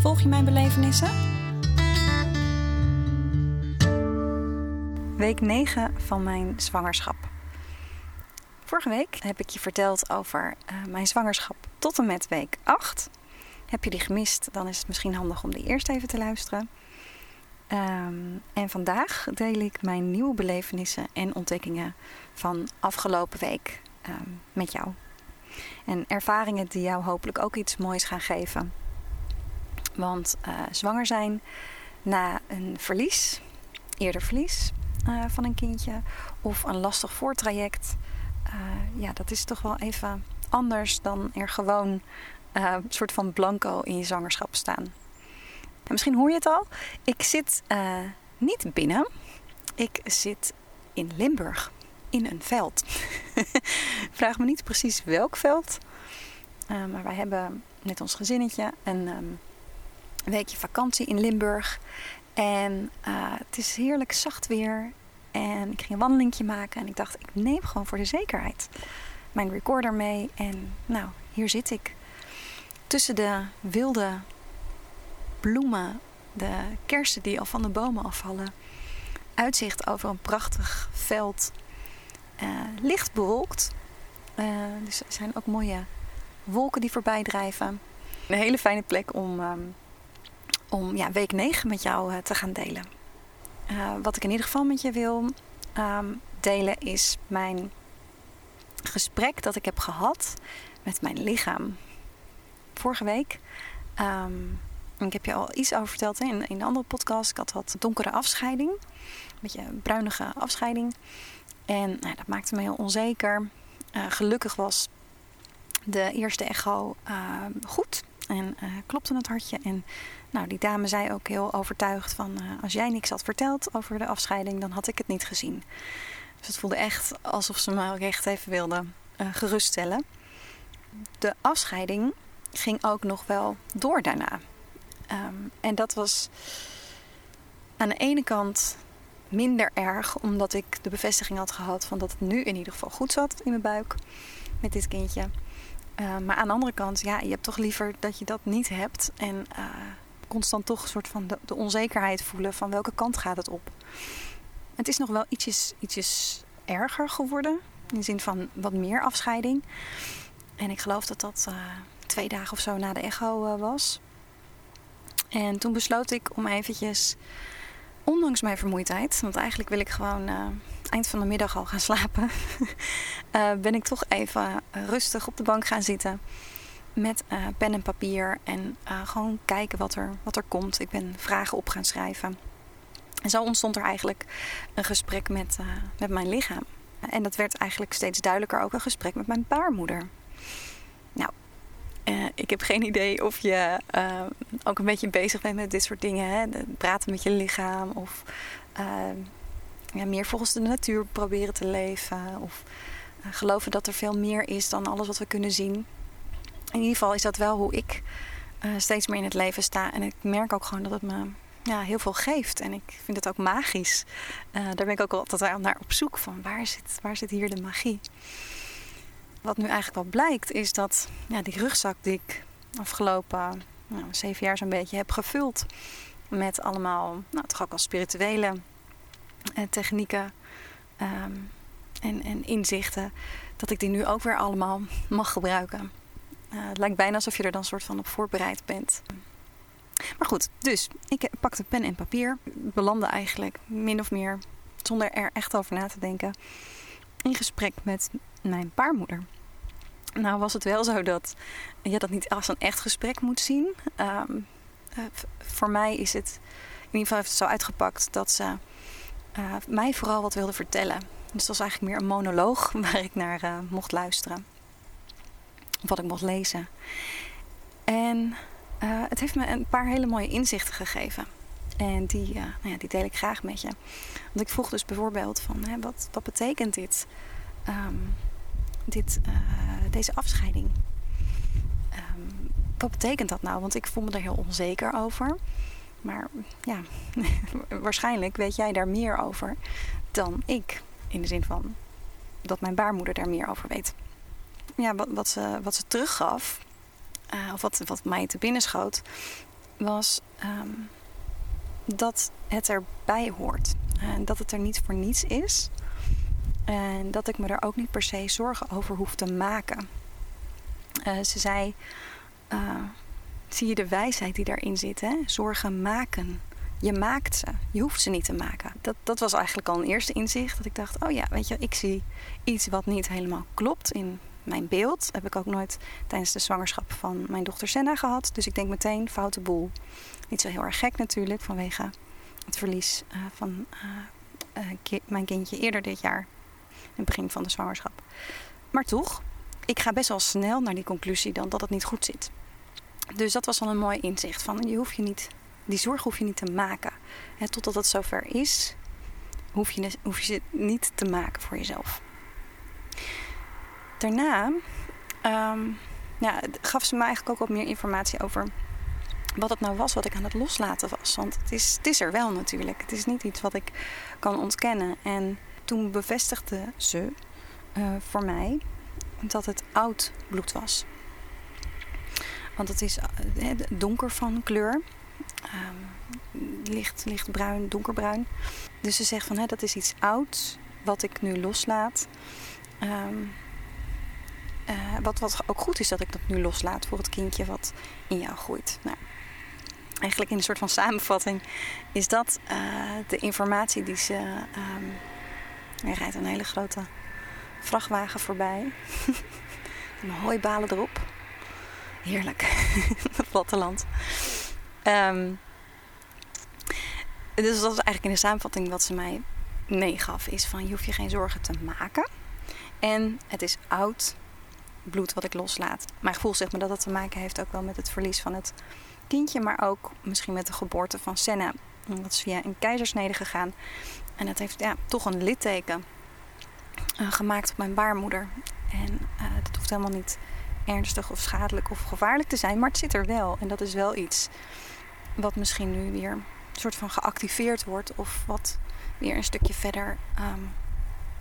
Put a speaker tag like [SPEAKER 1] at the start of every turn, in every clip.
[SPEAKER 1] Volg je mijn belevenissen? Week 9 van mijn zwangerschap. Vorige week heb ik je verteld over uh, mijn zwangerschap tot en met week 8. Heb je die gemist, dan is het misschien handig om die eerst even te luisteren. Um, en vandaag deel ik mijn nieuwe belevenissen en ontdekkingen van afgelopen week um, met jou. En ervaringen die jou hopelijk ook iets moois gaan geven. Want uh, zwanger zijn na een verlies, eerder verlies uh, van een kindje, of een lastig voortraject, uh, ja, dat is toch wel even anders dan er gewoon een soort van blanco in je zwangerschap staan. En misschien hoor je het al, ik zit niet binnen, ik zit in Limburg in een veld. Vraag me niet precies welk veld. Maar wij hebben met ons gezinnetje een um, weekje vakantie in Limburg. En uh, het is heerlijk zacht weer. En ik ging een wandelingje maken. En ik dacht, ik neem gewoon voor de zekerheid mijn recorder mee. En nou, hier zit ik. Tussen de wilde bloemen, de kersen die al van de bomen afvallen. Uitzicht over een prachtig veld uh, licht bewolkt. Uh, dus er zijn ook mooie wolken die voorbij drijven. Een hele fijne plek om, um, om ja, week 9 met jou uh, te gaan delen. wat ik in ieder geval met je wil um, delen is mijn gesprek dat ik heb gehad met mijn lichaam. Vorige week. Um, ik heb je al iets over verteld in, in een andere podcast. Ik had wat donkere afscheiding. Een beetje bruinige afscheiding. En nou, dat maakte me heel onzeker. Uh, gelukkig was de eerste echo uh, goed en uh, klopte het hartje. En nou, die dame zei ook heel overtuigd van als jij niks had verteld over de afscheiding, dan had ik het niet gezien. Dus het voelde echt alsof ze me ook echt even wilde geruststellen. De afscheiding ging ook nog wel door daarna. Um, en dat was aan de ene kant minder erg, omdat ik de bevestiging had gehad van dat het nu in ieder geval goed zat in mijn buik met dit kindje. Uh, maar aan de andere kant, ja, je hebt toch liever dat je dat niet hebt en uh, constant toch een soort van de, onzekerheid voelen van welke kant gaat het op. Het is nog wel ietsjes, ietsjes erger geworden, in de zin van wat meer afscheiding. En ik geloof dat dat uh, twee dagen of zo na de echo was. En toen besloot ik om eventjes ondanks mijn vermoeidheid, want eigenlijk wil ik gewoon eind van de middag al gaan slapen, uh, ben ik toch even rustig op de bank gaan zitten met uh, pen en papier en gewoon kijken wat er, wat er komt. Ik ben vragen op gaan schrijven. En zo ontstond er eigenlijk een gesprek met, met mijn lichaam. En dat werd eigenlijk steeds duidelijker ook een gesprek met mijn baarmoeder. Nou, ik heb geen idee of je ook een beetje bezig bent met dit soort dingen. Hè? Praten met je lichaam of meer volgens de natuur proberen te leven. Of geloven dat er veel meer is dan alles wat we kunnen zien. In ieder geval is dat wel hoe ik steeds meer in het leven sta. En ik merk ook gewoon dat het me ja, heel veel geeft. En ik vind het ook magisch. daar ben ik ook altijd naar op zoek van waar zit, waar zit hier de magie. Wat nu eigenlijk wel blijkt is dat ja, die rugzak die ik afgelopen nou, zeven jaar zo'n beetje heb gevuld met allemaal, nou, toch ook al spirituele eh, technieken um, en, en inzichten, dat ik die nu ook weer allemaal mag gebruiken. Uh, het lijkt bijna alsof je er dan soort van op voorbereid bent. Maar goed, dus ik pakte pen en papier, belandde eigenlijk min of meer zonder er echt over na te denken in gesprek met mijn baarmoeder. Nou was het wel zo dat je dat niet als een echt gesprek moet zien. Um, uh, voor mij is het, in ieder geval zo uitgepakt dat ze uh, mij vooral wat wilde vertellen. Dus het was eigenlijk meer een monoloog waar ik naar uh, mocht luisteren. Wat ik mocht lezen. En het heeft me een paar hele mooie inzichten gegeven. En die, nou ja, die deel ik graag met je. Want ik vroeg dus bijvoorbeeld van, hè, wat, wat betekent dit? Ehm, dit deze afscheiding? Ehm, wat betekent dat nou? Want ik voel me er heel onzeker over. Maar ja, waarschijnlijk weet jij daar meer over dan ik. In de zin van dat mijn baarmoeder daar meer over weet. Ja, wat, wat, ze, wat ze teruggaf, uh, of wat, wat mij te binnen schoot, was ehm, dat het erbij hoort. En dat het er niet voor niets is. En dat ik me er ook niet per se zorgen over hoef te maken. Uh, ze zei: uh, Zie je de wijsheid die daarin zit? Hè? Zorgen maken. Je maakt ze. Je hoeft ze niet te maken. Dat, dat was eigenlijk al een eerste inzicht. Dat ik dacht: Oh ja, weet je, ik zie iets wat niet helemaal klopt in mijn beeld. heb ik ook nooit tijdens de zwangerschap van mijn dochter Senna gehad. Dus ik denk meteen: foute boel. Niet zo heel erg gek natuurlijk vanwege het verlies uh, van mijn kindje eerder dit jaar. In het begin van de zwangerschap. Maar toch, ik ga best wel snel naar die conclusie dan dat het niet goed zit. Dus dat was al een mooi inzicht van je hoeft je niet, die zorg hoef je niet te maken. Totdat het zover is, hoef je, hoef je het niet te maken voor jezelf. Daarna um, ja, gaf ze me eigenlijk ook wat meer informatie over wat het nou was wat ik aan het loslaten was. Want het is, het is er wel natuurlijk. Het is niet iets wat ik kan ontkennen. En toen bevestigde ze uh, voor mij dat het oud bloed was. Want het is uh, donker van kleur. Um, licht, lichtbruin, donkerbruin. Dus ze zegt van dat is iets ouds wat ik nu loslaat. Um, uh, wat, wat ook goed is dat ik dat nu loslaat voor het kindje wat in jou groeit. Nou, eigenlijk in een soort van samenvatting is dat uh, de informatie die ze. Um, hij rijdt een hele grote vrachtwagen voorbij. Met hooibalen erop. Heerlijk. het platteland. Um, dus dat is eigenlijk in de samenvatting wat ze mij meegaf. Is van je hoeft je geen zorgen te maken. En het is oud bloed wat ik loslaat. Mijn gevoel zegt me dat dat te maken heeft ook wel met het verlies van het kindje. Maar ook misschien met de geboorte van Senna. Dat is via een keizersnede gegaan. En dat heeft ja, toch een litteken uh, gemaakt op mijn baarmoeder. En uh, dat hoeft helemaal niet ernstig of schadelijk of gevaarlijk te zijn, maar het zit er wel. En dat is wel iets wat misschien nu weer een soort van geactiveerd wordt of wat weer een stukje verder um,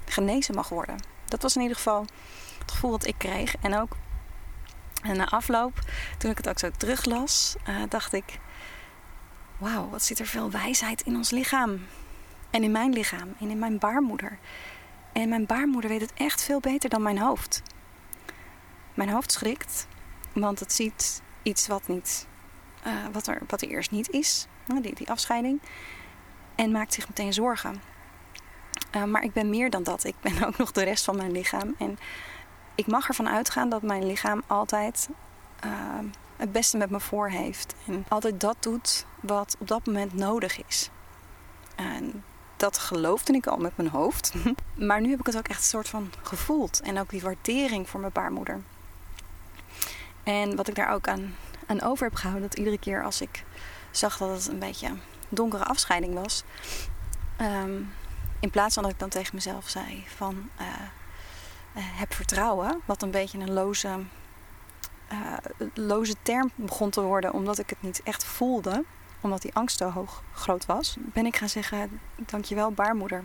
[SPEAKER 1] genezen mag worden. Dat was in ieder geval het gevoel dat ik kreeg. En ook na afloop, toen ik het ook zo teruglas, uh, dacht ik: Wauw, wat zit er veel wijsheid in ons lichaam. En in mijn lichaam en in mijn baarmoeder. En mijn baarmoeder weet het echt veel beter dan mijn hoofd. Mijn hoofd schrikt, want het ziet iets wat, niet, uh, wat, er, wat er eerst niet is, die, die afscheiding, en maakt zich meteen zorgen. Uh, maar ik ben meer dan dat. Ik ben ook nog de rest van mijn lichaam. En ik mag ervan uitgaan dat mijn lichaam altijd uh, het beste met me voor heeft. En altijd dat doet wat op dat moment nodig is. En dat geloofde ik al met mijn hoofd. Maar nu heb ik het ook echt een soort van gevoeld. En ook die waardering voor mijn baarmoeder. En wat ik daar ook aan, aan over heb gehouden, dat iedere keer als ik zag dat het een beetje donkere afscheiding was, ehm, in plaats van dat ik dan tegen mezelf zei van uh, heb vertrouwen, wat een beetje een loze, uh, loze term begon te worden, omdat ik het niet echt voelde, omdat die angst zo hoog groot was, ben ik gaan zeggen: Dankjewel, baarmoeder.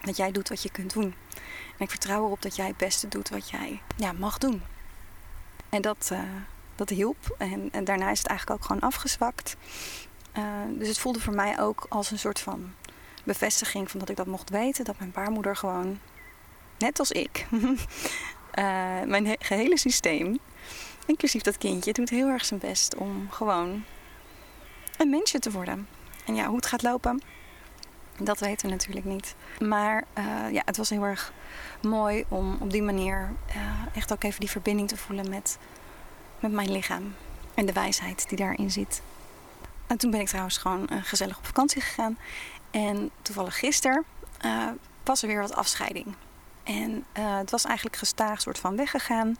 [SPEAKER 1] Dat jij doet wat je kunt doen. En ik vertrouw erop dat jij het beste doet wat jij ja, mag doen. En dat, uh, dat hielp. En, en, daarna is het eigenlijk ook gewoon afgezwakt. Uh, dus het voelde voor mij ook als een soort van bevestiging van dat ik dat mocht weten. Dat mijn baarmoeder gewoon, net als ik, uh, mijn he gehele systeem, inclusief dat kindje, doet heel erg zijn best om gewoon een mensje te worden. En ja, hoe het gaat lopen, dat weten we natuurlijk niet. Maar uh, ja, het was heel erg mooi om op die manier uh, echt ook even die verbinding te voelen met, met mijn lichaam. En de wijsheid die daarin zit. En toen ben ik trouwens gewoon uh, gezellig op vakantie gegaan. En toevallig gisteren was er weer wat afscheiding. En het was eigenlijk gestaag soort van weggegaan.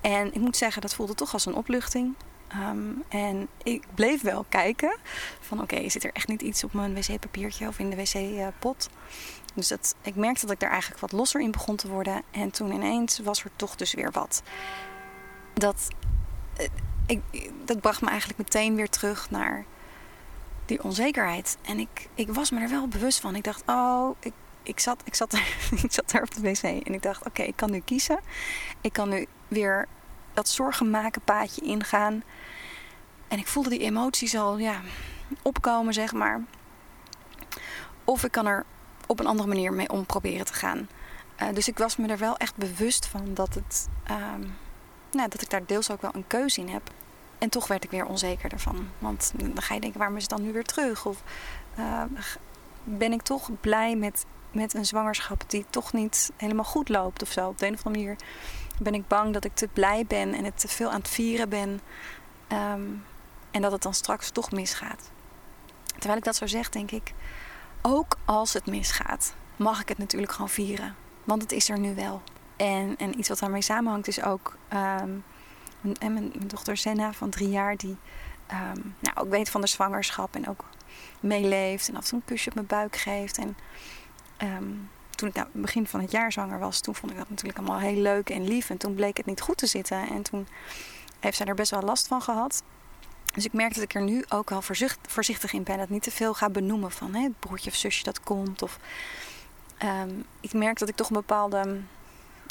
[SPEAKER 1] En ik moet zeggen, dat voelde toch als een opluchting. Ehm, en ik bleef wel kijken van oké, zit er echt niet iets op mijn wc-papiertje of in de wc-pot? Dus dat, ik merkte dat ik daar eigenlijk wat losser in begon te worden. En toen ineens was er toch dus weer wat. Dat, eh, ik, dat bracht me eigenlijk meteen weer terug naar die onzekerheid. En ik, ik was me er wel bewust van. Ik dacht, oh, ik, ik, zat, ik, zat, ik zat daar op de wc. En ik dacht, oké, ik kan nu kiezen. Ik kan nu weer dat zorgen maken paadje ingaan. En ik voelde die emoties al ja, opkomen, zeg maar. Of ik kan er op een andere manier mee om proberen te gaan. Uh, dus ik was me er wel echt bewust van dat, het, um, nou, dat ik daar deels ook wel een keuze in heb. En toch werd ik weer onzeker ervan. Want dan ga je denken, waarom is het dan nu weer terug? Of uh, ben ik toch blij met, met een zwangerschap die toch niet helemaal goed loopt of zo? Op de een of andere manier ben ik bang dat ik te blij ben en het te veel aan het vieren ben. Um, en dat het dan straks toch misgaat. Terwijl ik dat zo zeg, denk ik, ook als het misgaat, mag ik het natuurlijk gewoon vieren. Want het is er nu wel. En, en iets wat daarmee samenhangt is ook um, en mijn, dochter Senna van drie jaar, die um, nou, ook weet van de zwangerschap en ook meeleeft en af en toe een kusje op mijn buik geeft. En toen ik nou, begin van het jaar zwanger was, toen vond ik dat natuurlijk allemaal heel leuk en lief. En toen bleek het niet goed te zitten. En toen heeft zij er best wel last van gehad. Dus ik merk dat ik er nu ook wel voorzichtig in ben. Dat niet te veel ga benoemen van hè, het broertje of zusje dat komt. Of, um, ik merk dat ik toch een bepaalde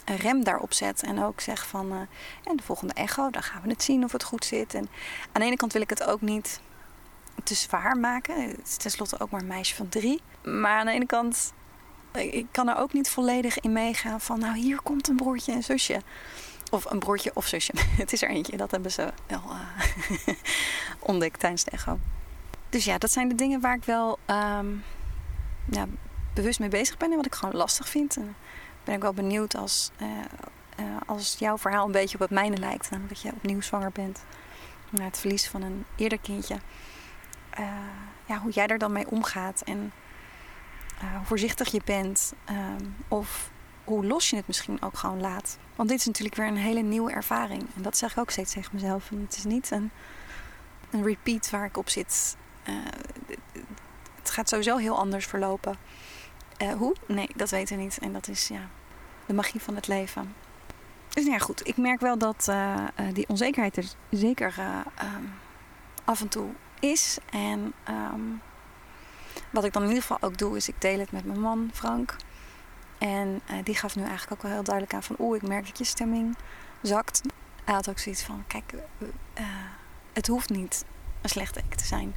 [SPEAKER 1] rem daarop zet. En ook zeg van uh, en de volgende echo, dan gaan we het zien of het goed zit. En aan de ene kant wil ik het ook niet te zwaar maken. Het is tenslotte ook maar een meisje van drie. Maar aan de ene kant, ik kan er ook niet volledig in meegaan van nou hier komt een broertje en zusje. Of een broertje of zusje. Het is er eentje. Dat hebben ze wel uh, ontdekt tijdens de echo. Dus ja, dat zijn de dingen waar ik wel ja, bewust mee bezig ben. En wat ik gewoon lastig vind. En ben ik wel benieuwd als, uh, uh, als jouw verhaal een beetje op het mijne lijkt. Namelijk dat je opnieuw zwanger bent. Na het verlies van een eerder kindje. ja, hoe jij er dan mee omgaat. En hoe voorzichtig je bent. Um, of hoe los je het misschien ook gewoon laat. Want dit is natuurlijk weer een hele nieuwe ervaring. En dat zeg ik ook steeds tegen mezelf. En het is niet een, een repeat waar ik op zit. Uh, het gaat sowieso heel anders verlopen. Uh, hoe? Nee, dat weten we niet. En dat is ja, de magie van het leven. Dus nou ja, goed. Ik merk wel dat die onzekerheid er zeker um, af en toe is. En um, wat ik dan in ieder geval ook doe, is ik deel het met mijn man Frank. En uh, die gaf nu eigenlijk ook wel heel duidelijk aan van... oeh, ik merk dat je stemming zakt. Hij had ook zoiets van, kijk, uh, het hoeft niet een slechte act te zijn.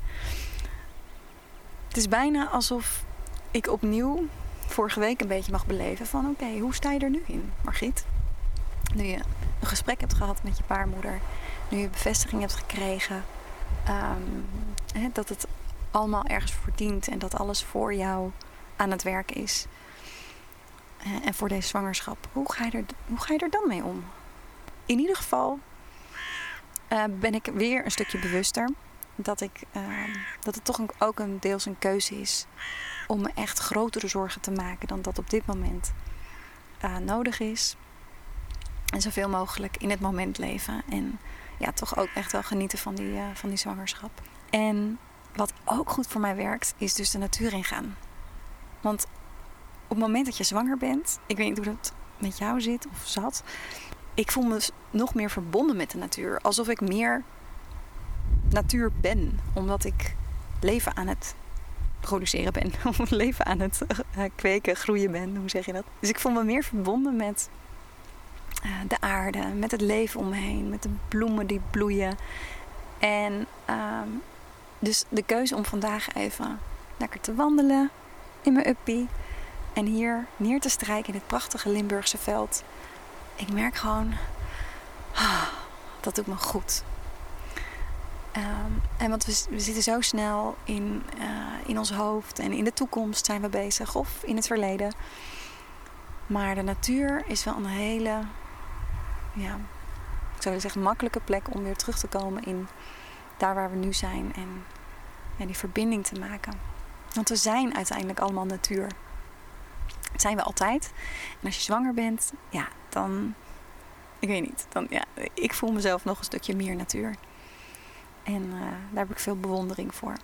[SPEAKER 1] Het is bijna alsof ik opnieuw vorige week een beetje mag beleven van... oké, hoe sta je er nu in, Margriet? Nu je een gesprek hebt gehad met je baarmoeder... nu je bevestiging hebt gekregen... Um, hè, dat het allemaal ergens voor en dat alles voor jou aan het werk is... Eh, en voor deze zwangerschap. Hoe ga, je er, hoe ga je er dan mee om? In ieder geval uh, ben ik weer een stukje bewuster. Dat, ik, uh, dat het toch ook een deels een keuze is om me echt grotere zorgen te maken dan dat op dit moment nodig is. En zoveel mogelijk in het moment leven. En ja, toch ook echt wel genieten van die, van die zwangerschap. En wat ook goed voor mij werkt, is dus de natuur ingaan. Want op het moment dat je zwanger bent, ik weet niet hoe dat met jou zit of zat. Ik voel me nog meer verbonden met de natuur. Alsof ik meer natuur ben. Omdat ik leven aan het produceren ben. Leven aan het uh, kweken, groeien ben. Hoe zeg je dat? Dus ik voel me meer verbonden met uh, de aarde. Met het leven om me heen. Met de bloemen die bloeien. En um, dus de keuze om vandaag even lekker te wandelen in mijn uppie en hier neer te strijken in dit prachtige Limburgse veld. Ik merk gewoon, ah, dat doet me goed. Um, en want we, zitten zo snel in, uh, in ons hoofd en in de toekomst zijn we bezig of in het verleden. Maar de natuur is wel een hele, ja, ik zou zeggen, makkelijke plek om weer terug te komen in daar waar we nu zijn en die verbinding te maken. Want we zijn uiteindelijk allemaal natuur. Dat zijn we altijd. En als je zwanger bent, ja, dan. Ik weet niet. Dan, ja, ik voel mezelf nog een stukje meer natuur. En daar heb ik veel bewondering voor.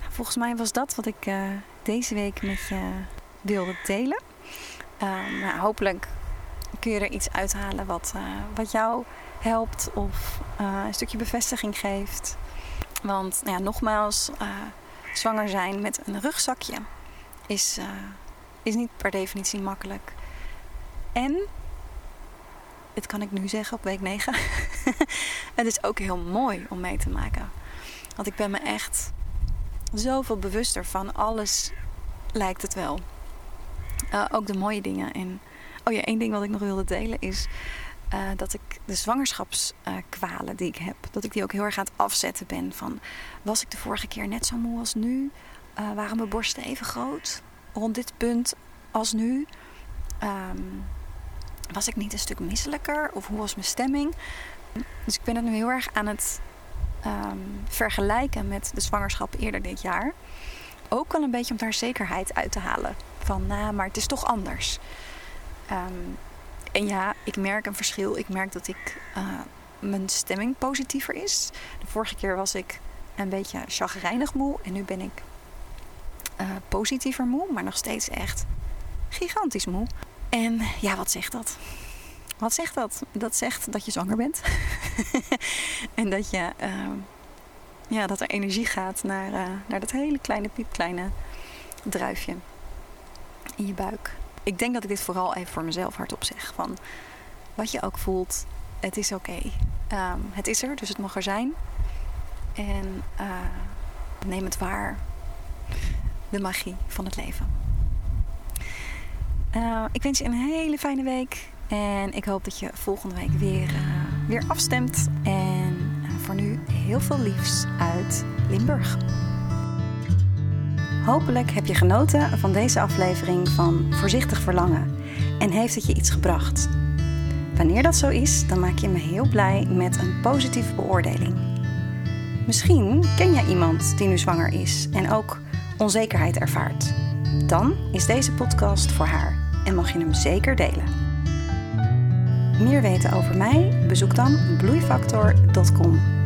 [SPEAKER 1] Nou, volgens mij was dat wat ik deze week met je wilde delen. Ehm, nou, hopelijk kun je er iets uithalen wat, wat jou helpt of een stukje bevestiging geeft. Want nou ja, nogmaals, zwanger zijn met een rugzakje is, uh, is niet per definitie makkelijk. En, dit kan ik nu zeggen op week 9, het is ook heel mooi om mee te maken. Want ik ben me echt zoveel bewuster van alles lijkt het wel. Ook de mooie dingen. En oh ja, één ding wat ik nog wilde delen is uh, dat ik de zwangerschapskwalen die ik heb, dat ik die ook heel erg aan het afzetten ben. Van was ik de vorige keer net zo moe als nu? Uh, waren mijn borsten even groot rond dit punt als nu? Um, was ik niet een stuk misselijker? Of hoe was mijn stemming? Dus ik ben het nu heel erg aan het um, vergelijken met de zwangerschap eerder dit jaar. Ook wel een beetje om daar zekerheid uit te halen. Van, nou, maar het is toch anders. Um, en ja, ik merk een verschil. Ik merk dat ik uh, mijn stemming positiever is. De vorige keer was ik een beetje chagrijnig moe. En nu ben ik uh, positiever moe. Maar nog steeds echt gigantisch moe. En ja, wat zegt dat? Wat zegt dat? Dat zegt dat je zwanger bent. en dat, je, uh, ja, dat er energie gaat naar, uh, naar dat hele kleine, piepkleine druifje in je buik ik denk dat ik dit vooral even voor mezelf hardop zeg. Van wat je ook voelt, het is oké. Um, het is er, dus het mag er zijn. En uh, neem het waar. De magie van het leven. Uh, ik wens je een hele fijne week. En ik hoop dat je volgende week weer, uh, weer afstemt. En voor nu heel veel liefs uit Limburg. Hopelijk heb je genoten van deze aflevering van Voorzichtig Verlangen en heeft het je iets gebracht. Wanneer dat zo is, dan maak je me heel blij met een positieve beoordeling. Misschien ken jij iemand die nu zwanger is en ook onzekerheid ervaart. Dan is deze podcast voor haar en mag je hem zeker delen. Meer weten over mij? Bezoek dan bloeifactor.com.